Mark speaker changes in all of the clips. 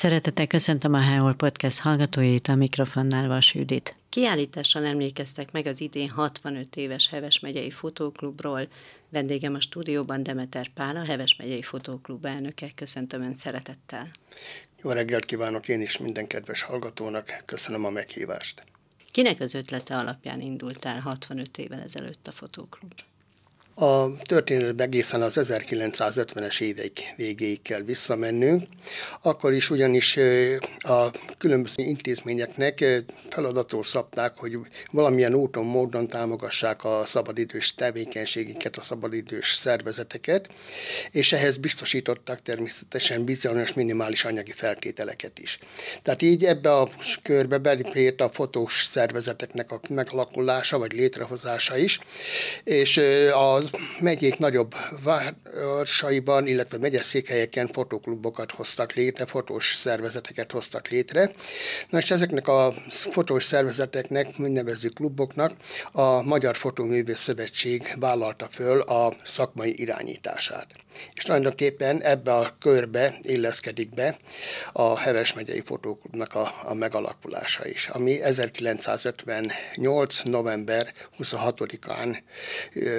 Speaker 1: Szeretettel köszöntöm a Hell Podcast hallgatóit, a mikrofonnál Vas Judit. Kiállítással emlékeztek meg az idén 65 éves Heves megyei fotóklubról. Vendégem a stúdióban Demeter Pál, a Heves megyei fotóklub elnöke. Köszöntöm Önt szeretettel.
Speaker 2: Jó reggelt kívánok én is minden kedves hallgatónak, köszönöm a meghívást.
Speaker 1: Kinek az ötlete alapján indult el 65 évvel ezelőtt a fotóklub?
Speaker 2: A történetben egészen az 1950-es évek végéig kell visszamennünk. Akkor is ugyanis a különböző intézményeknek feladatot szabták, hogy valamilyen úton, módon támogassák a szabadidős tevékenységeket, a szabadidős szervezeteket, és ehhez biztosították természetesen bizonyos minimális anyagi feltételeket is. Tehát így ebbe a körbe belépett a fotós szervezeteknek a megalakulása vagy létrehozása is, és az megyék nagyobb városaiban, illetve megyeszékhelyeken fotóklubokat hoztak létre, fotós szervezeteket hoztak létre. Na és ezeknek a fotós szervezeteknek, nevezzük kluboknak, a Magyar Fotóművész Szövetség vállalta föl a szakmai irányítását. És tulajdonképpen ebbe a körbe illeszkedik be a Heves megyei fotóklubnak a, a megalakulása is, ami 1958. november 26-án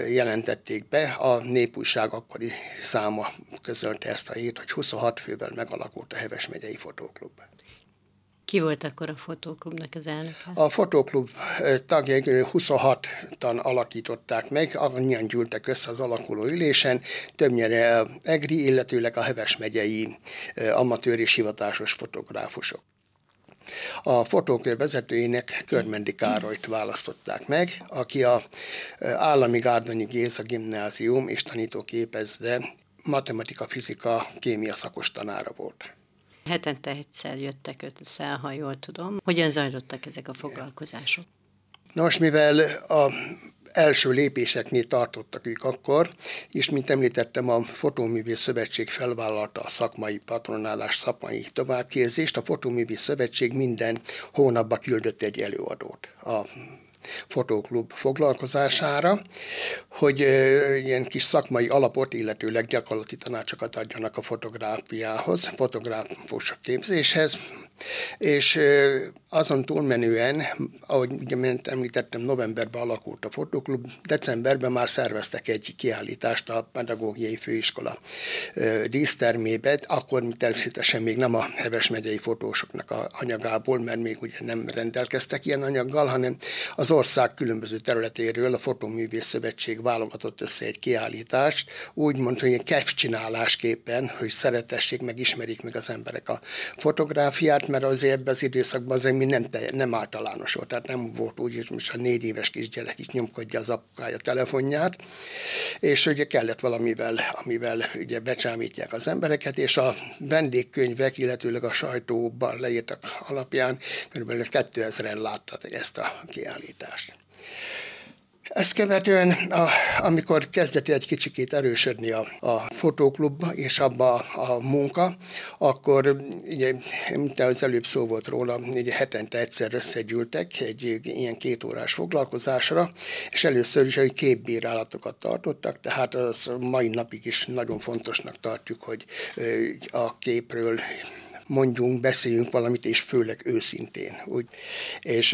Speaker 2: jelentették be. A népújság akkori száma közölte ezt a hírt, hogy 26 fővel megalakult a Heves megyei fotóklub.
Speaker 1: Ki volt akkor a fotóklubnak az elnöke?
Speaker 2: A fotóklub tagjai 26-tan alakították meg, annyian gyűltek össze az alakuló ülésen, többnyire EGRI, illetőleg a Heves megyei amatőr és hivatásos fotográfusok. A fotókör vezetőjének Körmendi Károlyt választották meg, aki a Állami Gárdonyi Géza Gimnázium és tanítóképezde matematika, fizika, kémia szakos tanára volt.
Speaker 1: Hetente egyszer jöttek össze, ha jól tudom. Hogyan zajlottak ezek a foglalkozások?
Speaker 2: Nos, mivel a első lépéseknél tartottak ők akkor, és mint említettem, a Fotóművész Szövetség felvállalta a szakmai patronálás, szakmai továbbképzést. A Fotóművész Szövetség minden hónapban küldött egy előadót a fotóklub foglalkozására, hogy ilyen kis szakmai alapot, illetőleg gyakorlati tanácsokat adjanak a fotográfiához, fotográfus képzéshez, és azon túlmenően, ahogy ugye említettem, novemberben alakult a fotóklub, decemberben már szerveztek egy kiállítást a Pedagógiai Főiskola dísztermébe, akkor természetesen még nem a Heves megyei fotósoknak a anyagából, mert még ugye nem rendelkeztek ilyen anyaggal, hanem az ország különböző területéről a Fotóművész Szövetség válogatott össze egy kiállítást, úgy mondta, hogy egy csinálásképpen, hogy szeretessék, meg ismerik meg az emberek a fotográfiát, mert azért ebben az időszakban azért mi nem, nem általános volt, tehát nem volt úgy, hogy most a négy éves kisgyerek is nyomkodja az apukája telefonját, és ugye kellett valamivel, amivel ugye becsámítják az embereket, és a vendégkönyvek, illetőleg a sajtóban leírtak alapján kb. 2000-en láttak ezt a kiállítást. Ezt követően, a, amikor kezdett egy kicsikét erősödni a, a fotóklub és abba a, a munka, akkor, ugye, mint az előbb szó volt róla, ugye hetente egyszer összegyűltek egy ilyen kétórás foglalkozásra, és először is egy képbírálatokat tartottak, tehát az mai napig is nagyon fontosnak tartjuk, hogy a képről mondjunk, beszéljünk valamit, és főleg őszintén. Úgy. És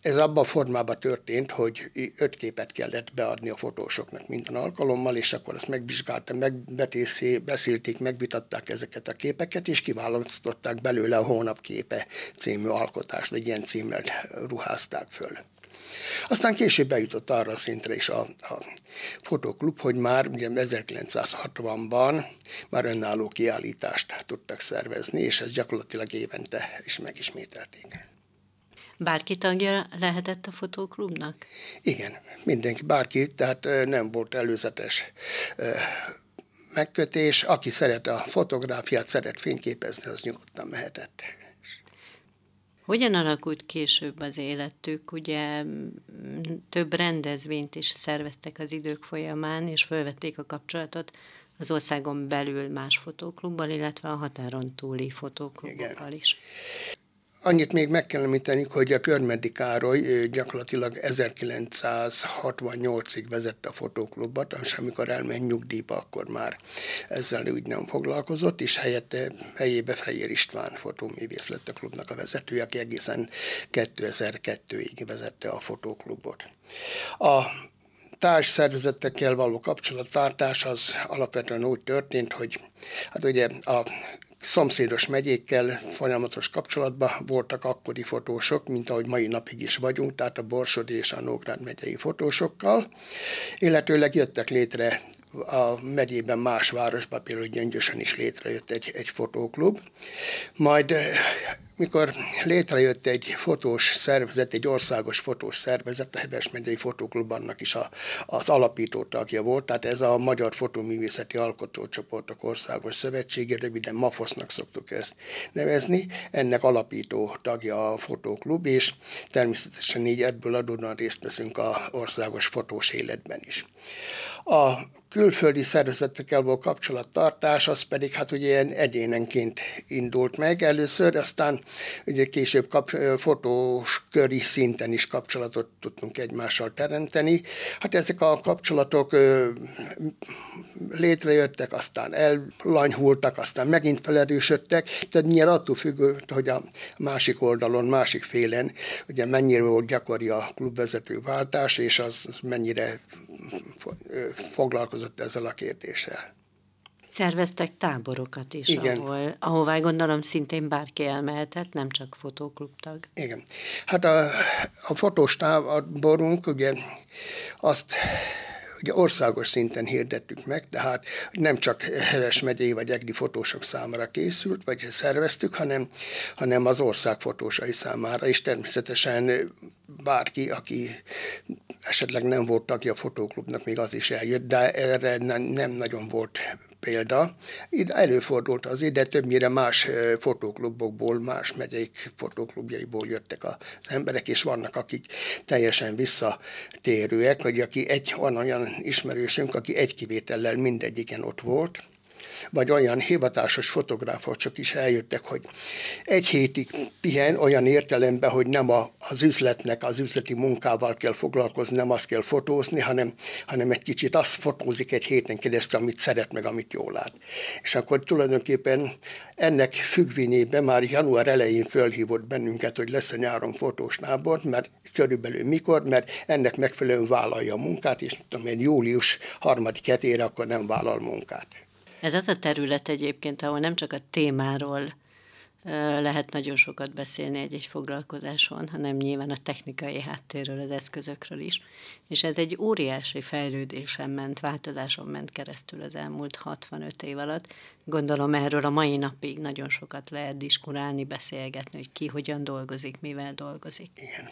Speaker 2: ez abban a formában történt, hogy öt képet kellett beadni a fotósoknak minden alkalommal, és akkor ezt megvizsgáltam, megbetészé, beszélték, megvitatták ezeket a képeket, és kiválasztották belőle a hónapképe című alkotást, vagy ilyen címmel ruházták föl. Aztán később bejutott arra a szintre is a, a fotóklub, hogy már ugye 1960-ban már önálló kiállítást tudtak szervezni, és ez gyakorlatilag évente is megismételték.
Speaker 1: Bárki tagja lehetett a fotóklubnak?
Speaker 2: Igen, mindenki, bárki, tehát nem volt előzetes megkötés. Aki szeret a fotográfiát, szeret fényképezni, az nyugodtan mehetett.
Speaker 1: Hogyan alakult később az életük? Ugye több rendezvényt is szerveztek az idők folyamán, és felvették a kapcsolatot az országon belül más fotóklubbal, illetve a határon túli fotóklubokkal is.
Speaker 2: Annyit még meg kell említeni, hogy a Körmedi Károly gyakorlatilag 1968-ig vezette a fotóklubot, és amikor elment nyugdíjba, akkor már ezzel úgy nem foglalkozott, és helyette, helyébe Fejér István fotóművész lett a klubnak a vezetője, aki egészen 2002-ig vezette a fotóklubot. A társ szervezetekkel való kapcsolattartás az alapvetően úgy történt, hogy hát ugye a szomszédos megyékkel folyamatos kapcsolatban voltak akkori fotósok, mint ahogy mai napig is vagyunk, tehát a Borsodi és a Nógrád megyei fotósokkal, illetőleg jöttek létre a megyében más városban, például Gyöngyösen is létrejött egy, egy fotóklub. Majd mikor létrejött egy fotós szervezet, egy országos fotós szervezet, a Heves megyei fotóklub is a, az alapító tagja volt, tehát ez a Magyar Fotóművészeti Alkotócsoportok Országos Szövetsége, röviden MAFOSZ-nak szoktuk ezt nevezni, ennek alapító tagja a fotóklub, és természetesen így ebből adódóan részt veszünk a országos fotós életben is. A külföldi szervezetekkel való kapcsolattartás, az pedig hát ugye ilyen egyénenként indult meg először, aztán ugye később kap, fotós köri szinten is kapcsolatot tudtunk egymással teremteni. Hát ezek a kapcsolatok létrejöttek, aztán ellanyhultak, aztán megint felerősödtek, tehát nyilván attól függ, hogy a másik oldalon, másik félen ugye mennyire volt gyakori a klubvezető váltás, és az, az mennyire foglalkozott ezzel a kérdéssel.
Speaker 1: Szerveztek táborokat is, Igen. ahol, ahová gondolom szintén bárki elmehetett, nem csak fotóklubtag.
Speaker 2: Igen. Hát a, a fotós táborunk ugye azt ugye országos szinten hirdettük meg, tehát nem csak Heves megyei vagy Egri fotósok számára készült, vagy szerveztük, hanem, hanem az ország fotósai számára, és természetesen bárki, aki esetleg nem volt tagja a fotóklubnak, még az is eljött, de erre nem, nem nagyon volt példa. Itt előfordult az ide, többnyire más fotóklubokból, más megyék fotóklubjaiból jöttek az emberek, és vannak, akik teljesen visszatérőek, hogy aki egy, van olyan ismerősünk, aki egy kivétellel mindegyiken ott volt, vagy olyan hivatásos fotográfusok is eljöttek, hogy egy hétig pihen olyan értelemben, hogy nem a, az üzletnek, az üzleti munkával kell foglalkozni, nem azt kell fotózni, hanem, hanem egy kicsit azt fotózik egy héten keresztül, amit szeret, meg amit jól lát. És akkor tulajdonképpen ennek függvényében már január elején fölhívott bennünket, hogy lesz a nyáron fotós nábor, mert körülbelül mikor, mert ennek megfelelően vállalja a munkát, és tudom én, július harmadik hetére akkor nem vállal munkát.
Speaker 1: Ez az a terület egyébként, ahol nem csak a témáról lehet nagyon sokat beszélni egy-egy foglalkozáson, hanem nyilván a technikai háttérről, az eszközökről is. És ez egy óriási fejlődésen ment, változáson ment keresztül az elmúlt 65 év alatt. Gondolom erről a mai napig nagyon sokat lehet diskurálni, beszélgetni, hogy ki hogyan dolgozik, mivel dolgozik.
Speaker 2: Igen.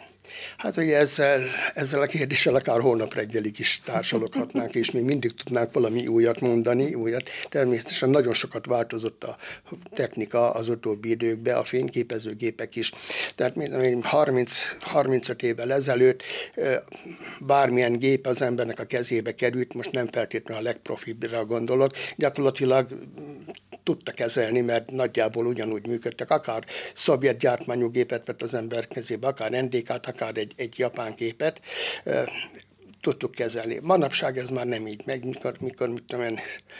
Speaker 2: Hát ugye ezzel, ezzel a kérdéssel akár holnap reggelig is társaloghatnánk, és még mindig tudnánk valami újat mondani, újat. Természetesen nagyon sokat változott a technika az utóbbi időkben, a fényképezőgépek is. Tehát 30, 35 évvel ezelőtt bármilyen gép az embernek a kezébe került, most nem feltétlenül a legprofibbra gondolok, gyakorlatilag tudta kezelni, mert nagyjából ugyanúgy működtek. Akár szovjet gyártmányú gépet vett az ember kezébe, akár NDK-t, akár egy, egy japán gépet, tudtuk kezelni. Manapság ez már nem így meg, mikor, mikor mit tudom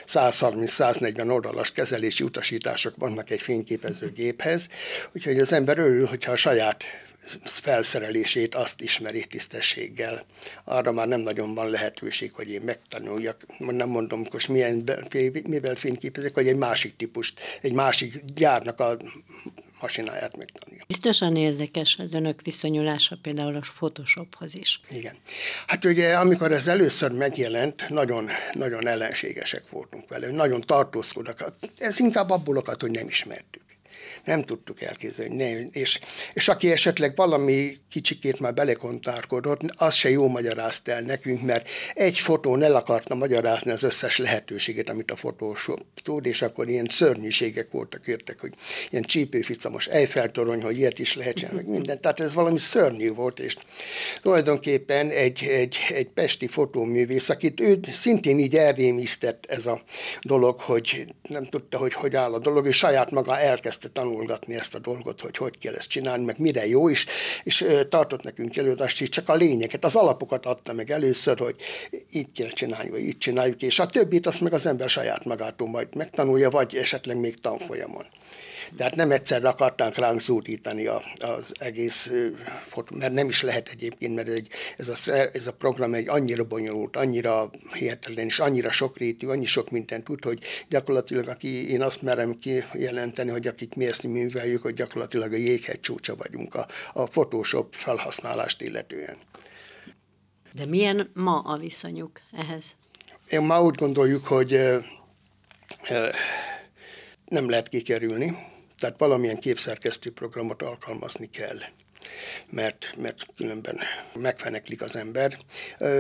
Speaker 2: 130-140 oldalas kezelési utasítások vannak egy fényképezőgéphez, úgyhogy az ember örül, hogyha a saját felszerelését azt ismeri tisztességgel. Arra már nem nagyon van lehetőség, hogy én megtanuljak, nem mondom, most milyen, mivel fényképezek, hogy egy másik típust, egy másik gyárnak a masináját megtanulja.
Speaker 1: Biztosan érdekes az önök viszonyulása például a Photoshophoz is.
Speaker 2: Igen. Hát ugye, amikor ez először megjelent, nagyon, nagyon ellenségesek voltunk vele, nagyon tartózkodnak. Ez inkább abból okat, hogy nem ismertük nem tudtuk elképzelni. És, és aki esetleg valami kicsikét már belekontárkodott, az se jó magyarázta el nekünk, mert egy fotón el akarta magyarázni az összes lehetőséget, amit a fotós tud, és akkor ilyen szörnyűségek voltak, értek, hogy ilyen csípőficamos Eiffel-torony, hogy ilyet is lehet csinálni, minden. Tehát ez valami szörnyű volt, és tulajdonképpen egy, egy, egy pesti fotóművész, akit ő szintén így elrémisztett ez a dolog, hogy nem tudta, hogy hogy áll a dolog, és saját maga elkezdte elkezdte tanulgatni ezt a dolgot, hogy hogy kell ezt csinálni, meg mire jó is, és tartott nekünk előadást, és csak a lényeget, az alapokat adta meg először, hogy így kell csinálni, vagy így csináljuk, és a többit azt meg az ember saját magától majd megtanulja, vagy esetleg még tanfolyamon. De hát nem egyszer akarták ránk zúdítani a, az egész fotó, mert nem is lehet egyébként, mert egy, ez, a, ez a program egy annyira bonyolult, annyira hihetetlen, és annyira sokrétű, annyi sok mindent tud, hogy gyakorlatilag, aki, én azt merem kijelenteni, hogy akik ezt műveljük, hogy gyakorlatilag a jéghegy csúcsa vagyunk a, a Photoshop felhasználást illetően.
Speaker 1: De milyen ma a viszonyuk ehhez?
Speaker 2: Én ma úgy gondoljuk, hogy nem lehet kikerülni, tehát valamilyen képszerkesztő programot alkalmazni kell mert, mert különben megfeneklik az ember.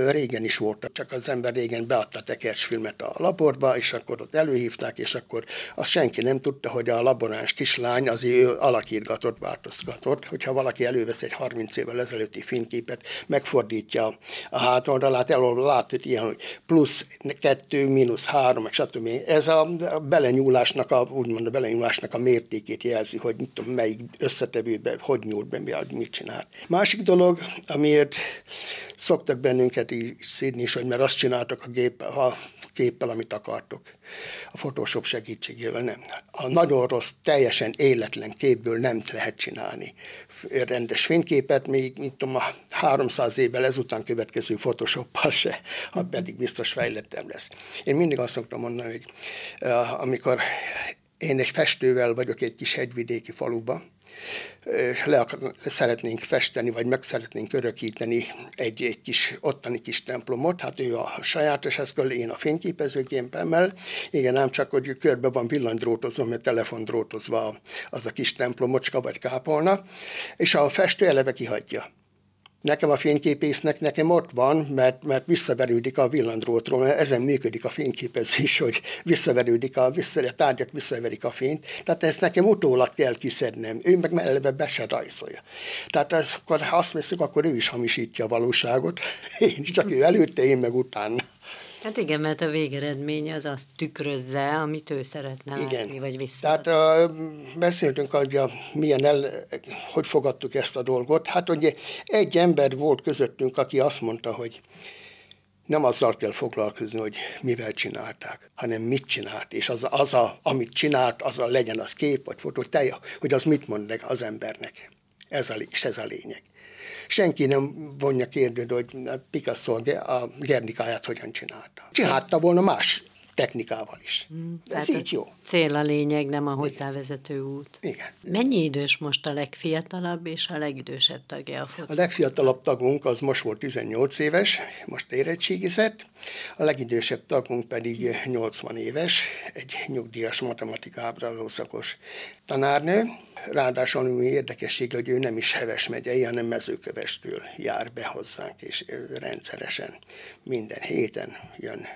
Speaker 2: Régen is volt, csak az ember régen beadta tekercsfilmet a laborba, és akkor ott előhívták, és akkor azt senki nem tudta, hogy a laboráns kislány az ő alakítgatott, változgatott. Hogyha valaki elővesz egy 30 évvel ezelőtti fényképet, megfordítja a hátonra, lát, elol lát, hogy ilyen, hogy plusz kettő, mínusz három, stb. Ez a belenyúlásnak a, úgymond a belenyúlásnak a mértékét jelzi, hogy mit tudom, melyik összetevőbe, hogy nyúlt be, mi, mit csinál. Másik dolog, amiért szoktak bennünket így szídni is, hogy mert azt csináltak a gép, a képpel, amit akartok. A Photoshop segítségével nem. A nagyon rossz, teljesen életlen képből nem lehet csinálni rendes fényképet, még mint tudom, a 300 évvel ezután következő Photoshoppal se, ha pedig biztos fejlettem lesz. Én mindig azt szoktam mondani, hogy uh, amikor én egy festővel vagyok egy kis hegyvidéki faluba, le szeretnénk festeni, vagy meg szeretnénk örökíteni egy, egy kis ottani kis templomot, hát ő a sajátos eszköz, én a fényképezőgépemmel, igen, nem csak, hogy körbe van villanydrótozva, mert telefondrótozva az a kis templomocska vagy kápolna, és a festő eleve kihagyja. Nekem a fényképésznek nekem ott van, mert, mert visszaverődik a villandrótról, mert ezen működik a fényképezés, hogy visszaverődik a, vissza, a tárgyak visszaverik a fényt. Tehát ezt nekem utólag kell kiszednem. Ő meg eleve be se rajzolja. Tehát ez, akkor, ha azt veszük, akkor ő is hamisítja a valóságot. Én is csak ő előtte, én meg utána.
Speaker 1: Hát igen, mert a végeredmény az azt tükrözze, amit ő szeretne igen. látni, vagy vissza.
Speaker 2: Tehát uh, beszéltünk, hogy a, milyen el, hogy fogadtuk ezt a dolgot. Hát ugye egy ember volt közöttünk, aki azt mondta, hogy nem azzal kell foglalkozni, hogy mivel csinálták, hanem mit csinált, és az, az a, amit csinált, az a legyen az kép vagy fotó, te, hogy az mit mond az embernek. Ez a, és ez a lényeg senki nem vonja kérdőd, hogy Picasso a Gernikáját hogyan csinálta. Csinálta volna más technikával is. Mm, Ez így jó.
Speaker 1: Cél a lényeg, nem a hozzávezető út.
Speaker 2: Igen.
Speaker 1: Mennyi idős most a legfiatalabb és a legidősebb tagja a fotó?
Speaker 2: A legfiatalabb tagunk az most volt 18 éves, most érettségizett, a legidősebb tagunk pedig 80 éves, egy nyugdíjas matematikábrázó szakos tanárnő. Ráadásul ami érdekesség, hogy ő nem is Heves megyei, hanem mezőkövestől jár be hozzánk, és rendszeresen minden héten jön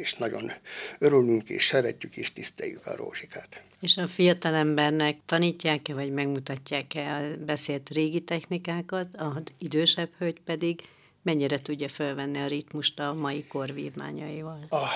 Speaker 2: és nagyon örülünk, és szeretjük, és tiszteljük a rózsikát.
Speaker 1: És a fiatalembernek tanítják-e, vagy megmutatják-e a beszélt régi technikákat, az idősebb hölgy pedig mennyire tudja felvenni a ritmust a mai kor vívmányaival?
Speaker 2: A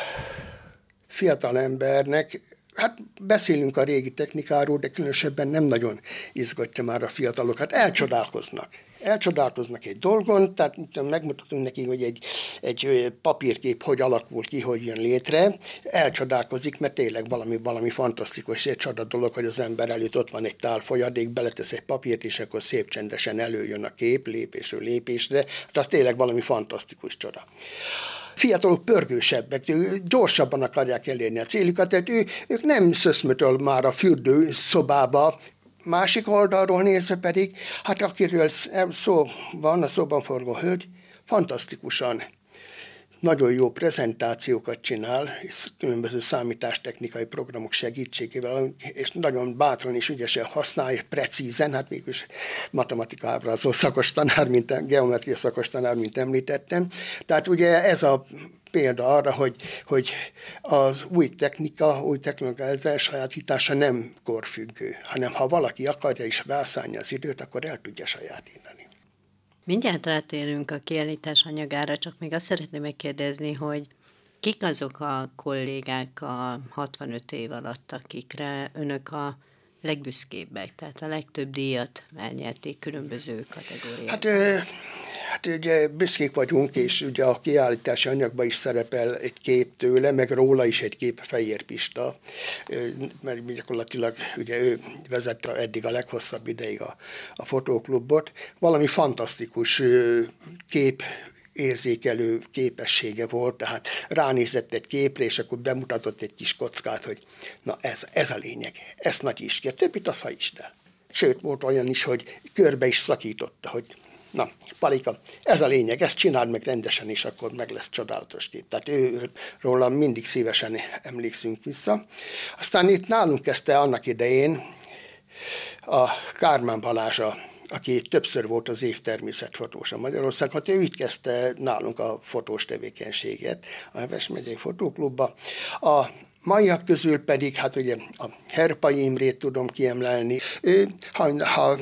Speaker 2: fiatalembernek Hát beszélünk a régi technikáról, de különösebben nem nagyon izgatja már a fiatalokat. Elcsodálkoznak elcsodálkoznak egy dolgon, tehát megmutatunk neki, hogy egy, egy papírkép hogy alakult ki, hogy jön létre, elcsodálkozik, mert tényleg valami, valami fantasztikus, egy csoda dolog, hogy az ember előtt ott van egy tál folyadék, beletesz egy papírt, és akkor szép csendesen előjön a kép lépésről lépésre, hát az tényleg valami fantasztikus csoda. Fiatalok pörgősebbek, gyorsabban akarják elérni a céljukat, tehát ő, ők nem szöszmötöl már a fürdő szobába, Másik oldalról nézve pedig, hát akiről szó van, a szóban forgó hölgy, fantasztikusan nagyon jó prezentációkat csinál, és különböző számítástechnikai programok segítségével, és nagyon bátran és ügyesen használja, precízen, hát mégis matematika ábrázó szakos tanár, mint geometria szakos tanár, mint említettem. Tehát ugye ez a példa arra, hogy, hogy az új technika, új technika elsajátítása nem korfüggő, hanem ha valaki akarja is rászállni az időt, akkor el tudja sajátítani.
Speaker 1: Mindjárt rátérünk a kiállítás anyagára, csak még azt szeretném megkérdezni, hogy kik azok a kollégák a 65 év alatt, akikre önök a legbüszkébbek, tehát a legtöbb díjat elnyerték különböző kategóriákban?
Speaker 2: Hát Hát ugye büszkék vagyunk, és ugye a kiállítási anyagban is szerepel egy kép tőle, meg róla is egy kép Fehér Pista, mert gyakorlatilag ugye ő vezette eddig a leghosszabb ideig a, a fotóklubot. Valami fantasztikus kép érzékelő képessége volt, tehát ránézett egy képre, és akkor bemutatott egy kis kockát, hogy na ez, ez a lényeg, ez nagy is ki, a többit az ha is el. Sőt, volt olyan is, hogy körbe is szakította, hogy Na, Palika, ez a lényeg, ezt csináld meg rendesen, és akkor meg lesz csodálatos kép. Tehát ő, róla mindig szívesen emlékszünk vissza. Aztán itt nálunk kezdte annak idején a Kármán Balázsa, aki többször volt az év természetfotósa Magyarországon, hát ő itt kezdte nálunk a fotós tevékenységet a Heves megyei fotóklubba. A Maiak közül pedig, hát ugye a Herpai Imrét tudom kiemelni. Ő, ha, ha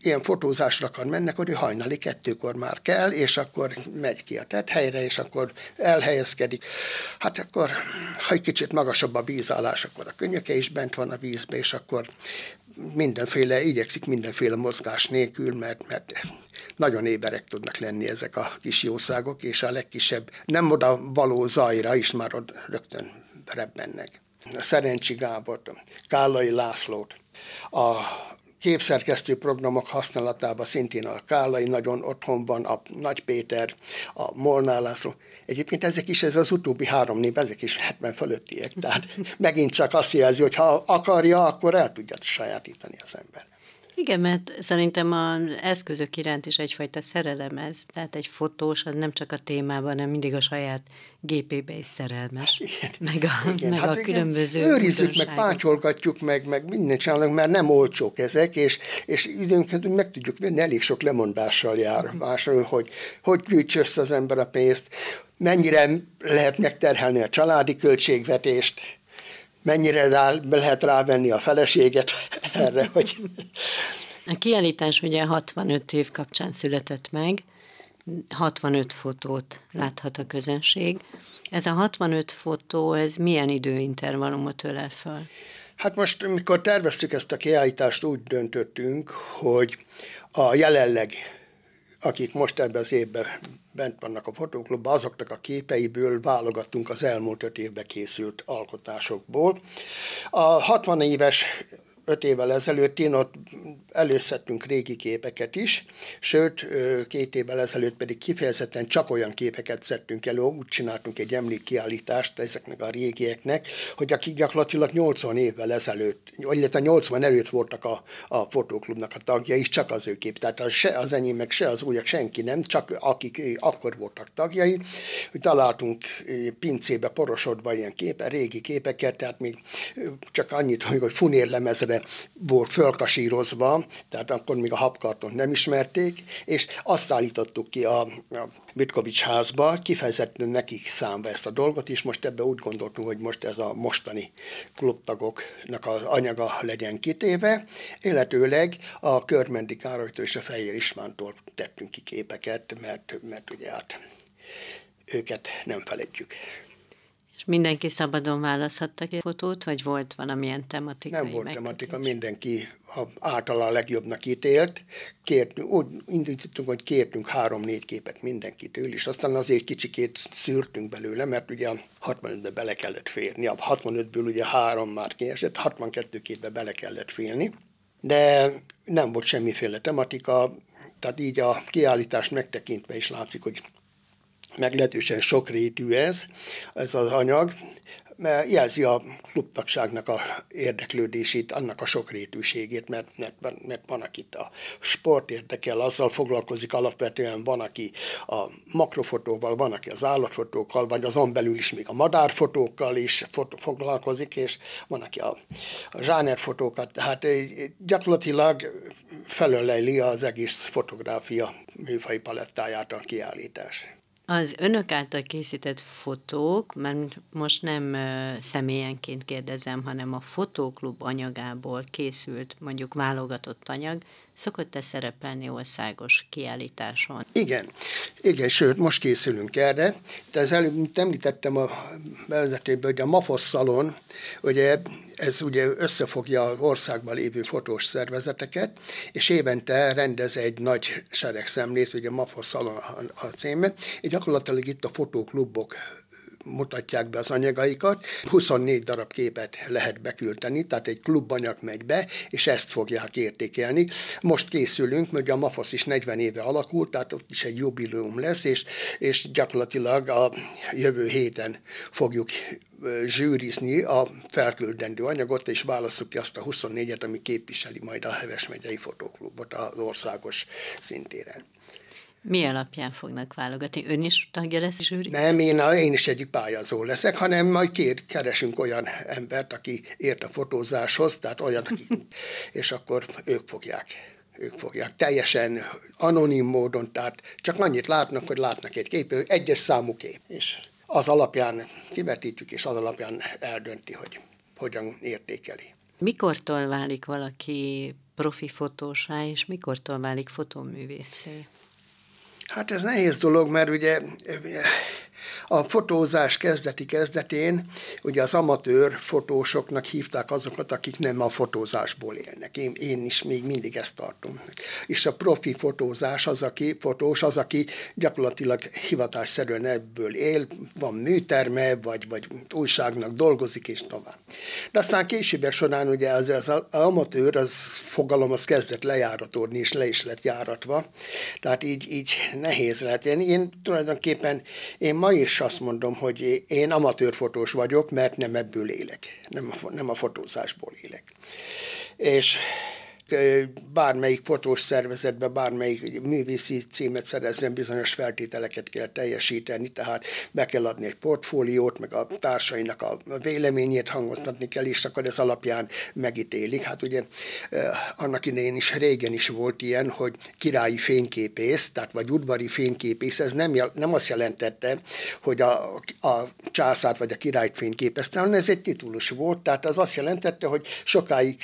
Speaker 2: ilyen fotózásra akar mennek, hogy ő hajnali kettőkor már kell, és akkor megy ki a helyre, és akkor elhelyezkedik. Hát akkor, ha egy kicsit magasabb a vízállás, akkor a könnyöke is bent van a vízbe, és akkor mindenféle, igyekszik mindenféle mozgás nélkül, mert, mert nagyon éberek tudnak lenni ezek a kis jószágok, és a legkisebb nem oda való zajra is már ott rögtön rebbennek. A Szerencsi Gábort, Kállai Lászlót, a képszerkesztő programok használatában szintén a Kálai nagyon otthon van, a Nagy Péter, a Molnár László. Egyébként ezek is, ez az utóbbi három név, ezek is 70 fölöttiek. Tehát megint csak azt jelzi, hogy ha akarja, akkor el tudja sajátítani az ember.
Speaker 1: Igen, mert szerintem az eszközök iránt is egyfajta szerelem ez. Tehát egy fotós az nem csak a témában, hanem mindig a saját gépébe is szerelmes. Igen. Meg a, igen. meg hát a igen. különböző
Speaker 2: Őrizzük, meg pátyolgatjuk, meg, meg mindent csinálunk, mert nem olcsók ezek, és, és időnként meg tudjuk venni, elég sok lemondással jár mhm. másról, hogy hogy gyűjts össze az ember a pénzt, mennyire lehet megterhelni a családi költségvetést, mennyire rá, lehet rávenni a feleséget erre, hogy...
Speaker 1: A kiállítás ugye 65 év kapcsán született meg, 65 fotót láthat a közönség. Ez a 65 fotó, ez milyen időintervallumot ölel föl?
Speaker 2: Hát most, mikor terveztük ezt a kiállítást, úgy döntöttünk, hogy a jelenleg, akik most ebben az évben bent vannak a fotóklubban, azoknak a képeiből válogattunk az elmúlt öt évben készült alkotásokból. A 60 éves öt évvel ezelőtt én ott előszedtünk régi képeket is, sőt, két évvel ezelőtt pedig kifejezetten csak olyan képeket szedtünk elő, úgy csináltunk egy emlékkiállítást ezeknek a régieknek, hogy akik gyakorlatilag 80 évvel ezelőtt, illetve 80 előtt voltak a, a fotóklubnak a tagja is, csak az ő kép. Tehát az, se az enyém, meg se az újak, senki nem, csak akik akkor voltak tagjai. Találtunk pincébe porosodva ilyen képe, régi képeket, tehát még csak annyit, hogy funérlemezre volt fölkasírozva, tehát akkor még a habkartont nem ismerték, és azt állítottuk ki a, a Vitkovics házba, kifejezetten nekik számba ezt a dolgot, és most ebbe úgy gondoltunk, hogy most ez a mostani klubtagoknak az anyaga legyen kitéve, illetőleg a Körmendi Károlytól és a Fehér Istvántól tettünk ki képeket, mert, mert ugye hát őket nem feledjük.
Speaker 1: És mindenki szabadon választhatta ki fotót, vagy volt valamilyen tematika?
Speaker 2: Nem volt tematika, mindenki a, általa a legjobbnak ítélt. Kértünk, úgy indítottunk, hogy kértünk három-négy képet mindenkitől, és aztán azért kicsikét szűrtünk belőle, mert ugye a 65-be bele kellett férni. A 65-ből ugye három már kiesett, 62 képbe bele kellett félni. De nem volt semmiféle tematika, tehát így a kiállítást megtekintve is látszik, hogy meglehetősen sokrétű ez, ez az anyag, mert jelzi a klubtagságnak a érdeklődését, annak a sokrétűségét, mert, mert, mert van, akit a sport érdekel, azzal foglalkozik alapvetően, van, aki a makrofotóval, van, aki az állatfotókkal, vagy azon belül is még a madárfotókkal is foglalkozik, és van, aki a, a zsánerfotókat, tehát gyakorlatilag felöleli az egész fotográfia műfai palettáját a kiállítás.
Speaker 1: Az önök által készített fotók, mert most nem személyenként kérdezem, hanem a fotóklub anyagából készült mondjuk válogatott anyag, szokott-e szerepelni országos kiállításon?
Speaker 2: Igen, igen, sőt, most készülünk erre. De az előbb említettem a bevezetőben, hogy a MAFOS szalon, ugye ez ugye összefogja országban lévő fotós szervezeteket, és évente rendez egy nagy seregszemlét, ugye MAFOS szalon a címe, és gyakorlatilag itt a fotóklubok mutatják be az anyagaikat. 24 darab képet lehet beküldeni, tehát egy klubanyag megy be, és ezt fogják értékelni. Most készülünk, mert a MAFOS is 40 éve alakult, tehát ott is egy jubileum lesz, és, és gyakorlatilag a jövő héten fogjuk zsűrizni a felküldendő anyagot, és válasszuk ki azt a 24-et, ami képviseli majd a Heves megyei fotóklubot az országos szintéren.
Speaker 1: Mi alapján fognak válogatni? Ön is tagja lesz zsűri?
Speaker 2: Nem, én, én is egyik pályázó leszek, hanem majd kér, keresünk olyan embert, aki ért a fotózáshoz, tehát olyan, aki, és akkor ők fogják ők fogják teljesen anonim módon, tehát csak annyit látnak, hogy látnak egy kép, egyes számú kép, és az alapján kivetítjük, és az alapján eldönti, hogy hogyan értékeli.
Speaker 1: Mikortól válik valaki profi fotósá, és mikortól válik fotóművészé?
Speaker 2: Hát ez nehéz dolog, mert ugye a fotózás kezdeti kezdetén ugye az amatőr fotósoknak hívták azokat, akik nem a fotózásból élnek. Én, én is még mindig ezt tartom. És a profi fotózás az, aki fotós, az, aki gyakorlatilag hivatásszerűen ebből él, van műterme, vagy, vagy újságnak dolgozik, és tovább. De aztán későbbek során ugye az, az amatőr, az fogalom, az kezdett lejáratódni, és le is lett járatva. Tehát így, így nehéz lehet. Én, én tulajdonképpen, én ma is azt mondom, hogy én amatőrfotós vagyok, mert nem ebből élek, nem a, nem a fotózásból élek. És bármelyik fotós szervezetbe, bármelyik művészi címet szerezzen, bizonyos feltételeket kell teljesíteni, tehát be kell adni egy portfóliót, meg a társainak a véleményét hangoztatni kell, és akkor ez alapján megítélik. Hát ugye annak idején is régen is volt ilyen, hogy királyi fényképész, tehát vagy udvari fényképész, ez nem, nem azt jelentette, hogy a, a császárt vagy a királyt fényképezte, hanem ez egy titulus volt, tehát az azt jelentette, hogy sokáig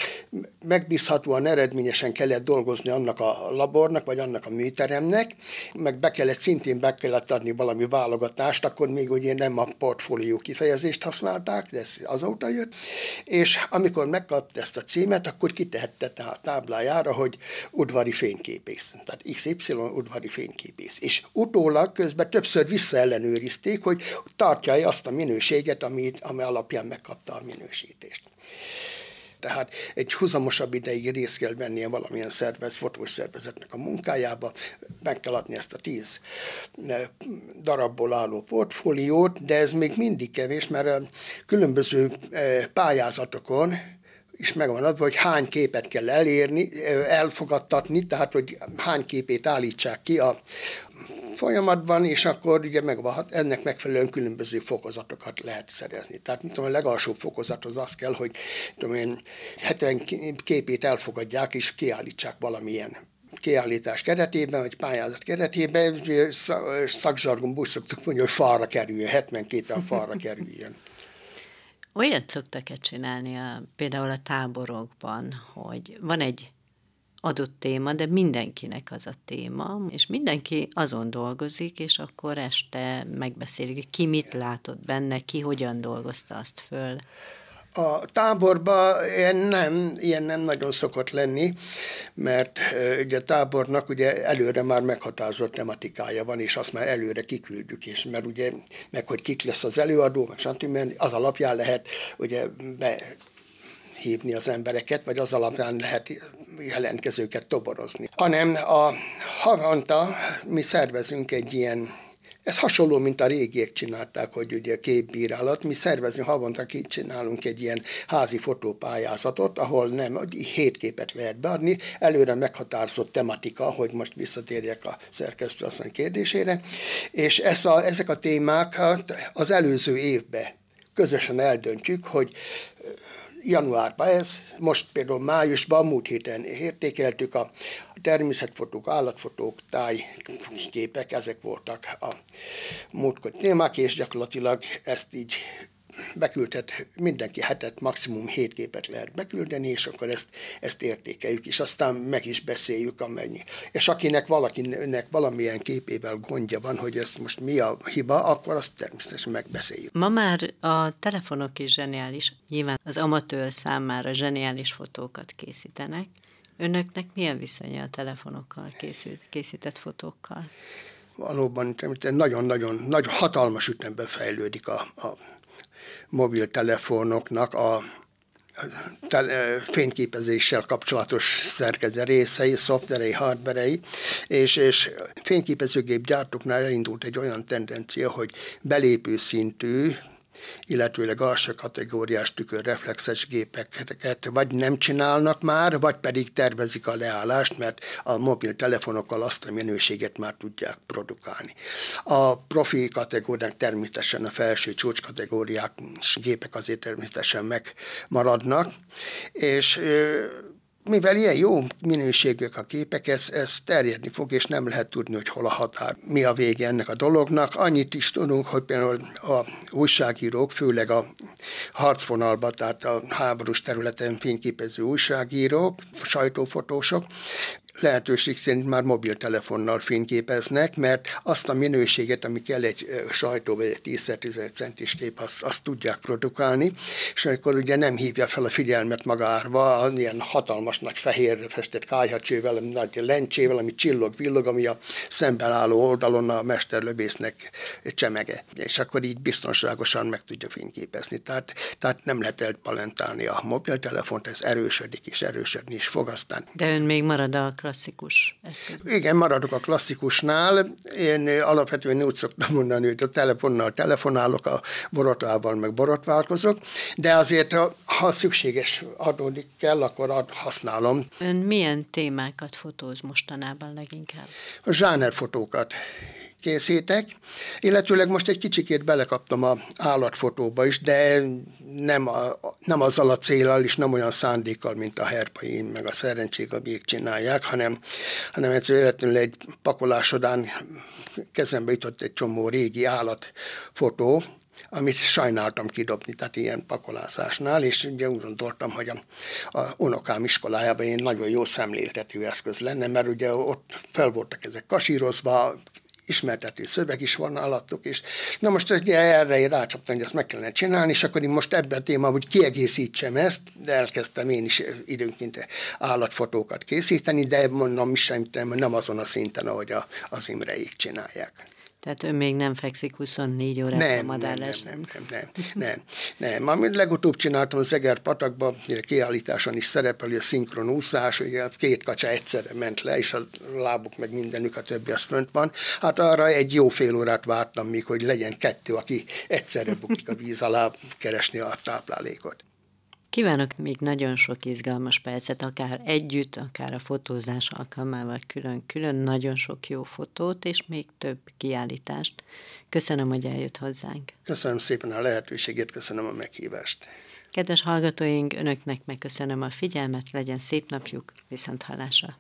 Speaker 2: megbízhatóan eredményesen kellett dolgozni annak a labornak, vagy annak a műteremnek, meg be kellett, szintén be kellett adni valami válogatást, akkor még ugye nem a portfólió kifejezést használták, de ez azóta jött, és amikor megkapta ezt a címet, akkor kitehette a táblájára, hogy udvari fényképész, tehát XY udvari fényképész. És utólag közben többször visszaellenőrizték, hogy tartja-e azt a minőséget, amit, ami alapján megkapta a minősítést. Tehát egy húzamosabb ideig részt kell vennie valamilyen szervez, fotós szervezetnek a munkájába, meg kell adni ezt a tíz eh, darabból álló portfóliót, de ez még mindig kevés, mert a különböző eh, pályázatokon is megvan adva, hogy hány képet kell elérni, eh, elfogadtatni, tehát hogy hány képét állítsák ki a, folyamatban, és akkor ugye megvan, ennek megfelelően különböző fokozatokat lehet szerezni. Tehát tudom, a legalsóbb fokozat az az kell, hogy tudom én, 70 képét elfogadják, és kiállítsák valamilyen kiállítás keretében, vagy pályázat keretében, szakzsargonból szoktuk mondani, hogy falra kerüljön, 70 képen falra kerüljön.
Speaker 1: Olyat szoktak-e csinálni a, például a táborokban, hogy van egy adott téma, de mindenkinek az a téma, és mindenki azon dolgozik, és akkor este megbeszélik, hogy ki mit látott benne, ki hogyan dolgozta azt föl.
Speaker 2: A táborban ilyen nem, ilyen nem nagyon szokott lenni, mert ugye tábornak ugye előre már meghatározott tematikája van, és azt már előre kiküldjük, és mert ugye meg, hogy kik lesz az előadó, stb. az alapján lehet ugye be hívni az embereket, vagy az alapján lehet jelentkezőket toborozni. Hanem a havonta mi szervezünk egy ilyen ez hasonló, mint a régiek csinálták, hogy ugye képbírálat. Mi szervezünk, havonta csinálunk egy ilyen házi fotópályázatot, ahol nem, hét képet lehet beadni, előre meghatározott tematika, hogy most visszatérjek a szerkesztő asszony kérdésére, és ez a, ezek a témák az előző évben közösen eldöntjük, hogy januárban ez, most például májusban, múlt héten értékeltük a természetfotók, állatfotók, tájképek, ezek voltak a múltkor témák, és gyakorlatilag ezt így beküldhet, mindenki hetet, maximum hét képet lehet beküldeni, és akkor ezt, ezt értékeljük, és aztán meg is beszéljük amennyi. És akinek valakinek valamilyen képével gondja van, hogy ezt most mi a hiba, akkor azt természetesen megbeszéljük.
Speaker 1: Ma már a telefonok is zseniális. Nyilván az amatőr számára zseniális fotókat készítenek. Önöknek milyen viszonya a telefonokkal készült, készített fotókkal?
Speaker 2: Valóban nagyon-nagyon nagy, hatalmas ütemben fejlődik a, a mobiltelefonoknak a tele, fényképezéssel kapcsolatos szerkeze részei, szoftverei, hardverei, és, és fényképezőgép gyártóknál elindult egy olyan tendencia, hogy belépő szintű illetőleg alsó kategóriás tükörreflexes gépeket vagy nem csinálnak már, vagy pedig tervezik a leállást, mert a mobiltelefonokkal azt a minőséget már tudják produkálni. A profi kategóriák természetesen a felső csúcskategóriák gépek azért természetesen megmaradnak, és mivel ilyen jó minőségűek a képek, ez, ez terjedni fog, és nem lehet tudni, hogy hol a határ, mi a vége ennek a dolognak. Annyit is tudunk, hogy például a újságírók, főleg a harcvonalban, tehát a háborús területen fényképező újságírók, sajtófotósok, lehetőség szerint már mobiltelefonnal fényképeznek, mert azt a minőséget, ami kell egy sajtó vagy egy 10-10 centis kép, azt, azt tudják produkálni, és akkor ugye nem hívja fel a figyelmet magára, ilyen hatalmas nagy fehér festett kájhacsővel, nagy lencsével, ami csillog-villog, ami a szemben álló oldalon a mesterlövésznek csemege. És akkor így biztonságosan meg tudja fényképezni. Tehát, tehát nem lehet elpalentálni a mobiltelefont, ez erősödik és erősödni is fog aztán.
Speaker 1: De ön még marad a klasszikus eszköz.
Speaker 2: Igen, maradok a klasszikusnál. Én alapvetően úgy szoktam mondani, hogy a telefonnal telefonálok, a borotvával meg borotválkozok, de azért, ha szükséges adódik kell, akkor használom.
Speaker 1: Ön milyen témákat fotóz mostanában leginkább?
Speaker 2: A zsánerfotókat készítek, illetőleg most egy kicsikét belekaptam a állatfotóba is, de nem, a, nem azzal a célral és nem olyan szándékkal, mint a herpain, meg a szerencsék, amik csinálják, hanem, hanem egyszerűen egy pakolásodán kezembe jutott egy csomó régi állatfotó, amit sajnáltam kidobni, tehát ilyen pakolászásnál, és ugye úgy gondoltam, hogy a, a unokám iskolájában én nagyon jó szemléltető eszköz lenne, mert ugye ott fel voltak ezek kasírozva, ismertető szöveg is van alattuk, és na most erre én rácsaptam, hogy ezt meg kellene csinálni, és akkor én most ebben a témában, hogy kiegészítsem ezt, de elkezdtem én is időnként állatfotókat készíteni, de mondom, sem nem azon a szinten, ahogy a, az Imreik csinálják.
Speaker 1: Tehát ön még nem fekszik 24 órát
Speaker 2: nem,
Speaker 1: a madárlás?
Speaker 2: Nem, nem, nem, nem, nem, nem. Amit legutóbb csináltam az Eger patakba, kiállításon is szerepel, hogy a szinkron úszás, ugye két kacsa egyszerre ment le, és a lábuk meg mindenük, a többi az fönt van. Hát arra egy jó fél órát vártam még, hogy legyen kettő, aki egyszerre bukik a víz alá keresni a táplálékot.
Speaker 1: Kívánok még nagyon sok izgalmas percet, akár együtt, akár a fotózás alkalmával külön-külön, nagyon sok jó fotót, és még több kiállítást. Köszönöm, hogy eljött hozzánk.
Speaker 2: Köszönöm szépen a lehetőséget, köszönöm a meghívást.
Speaker 1: Kedves hallgatóink, önöknek megköszönöm a figyelmet, legyen szép napjuk, viszont hallásra.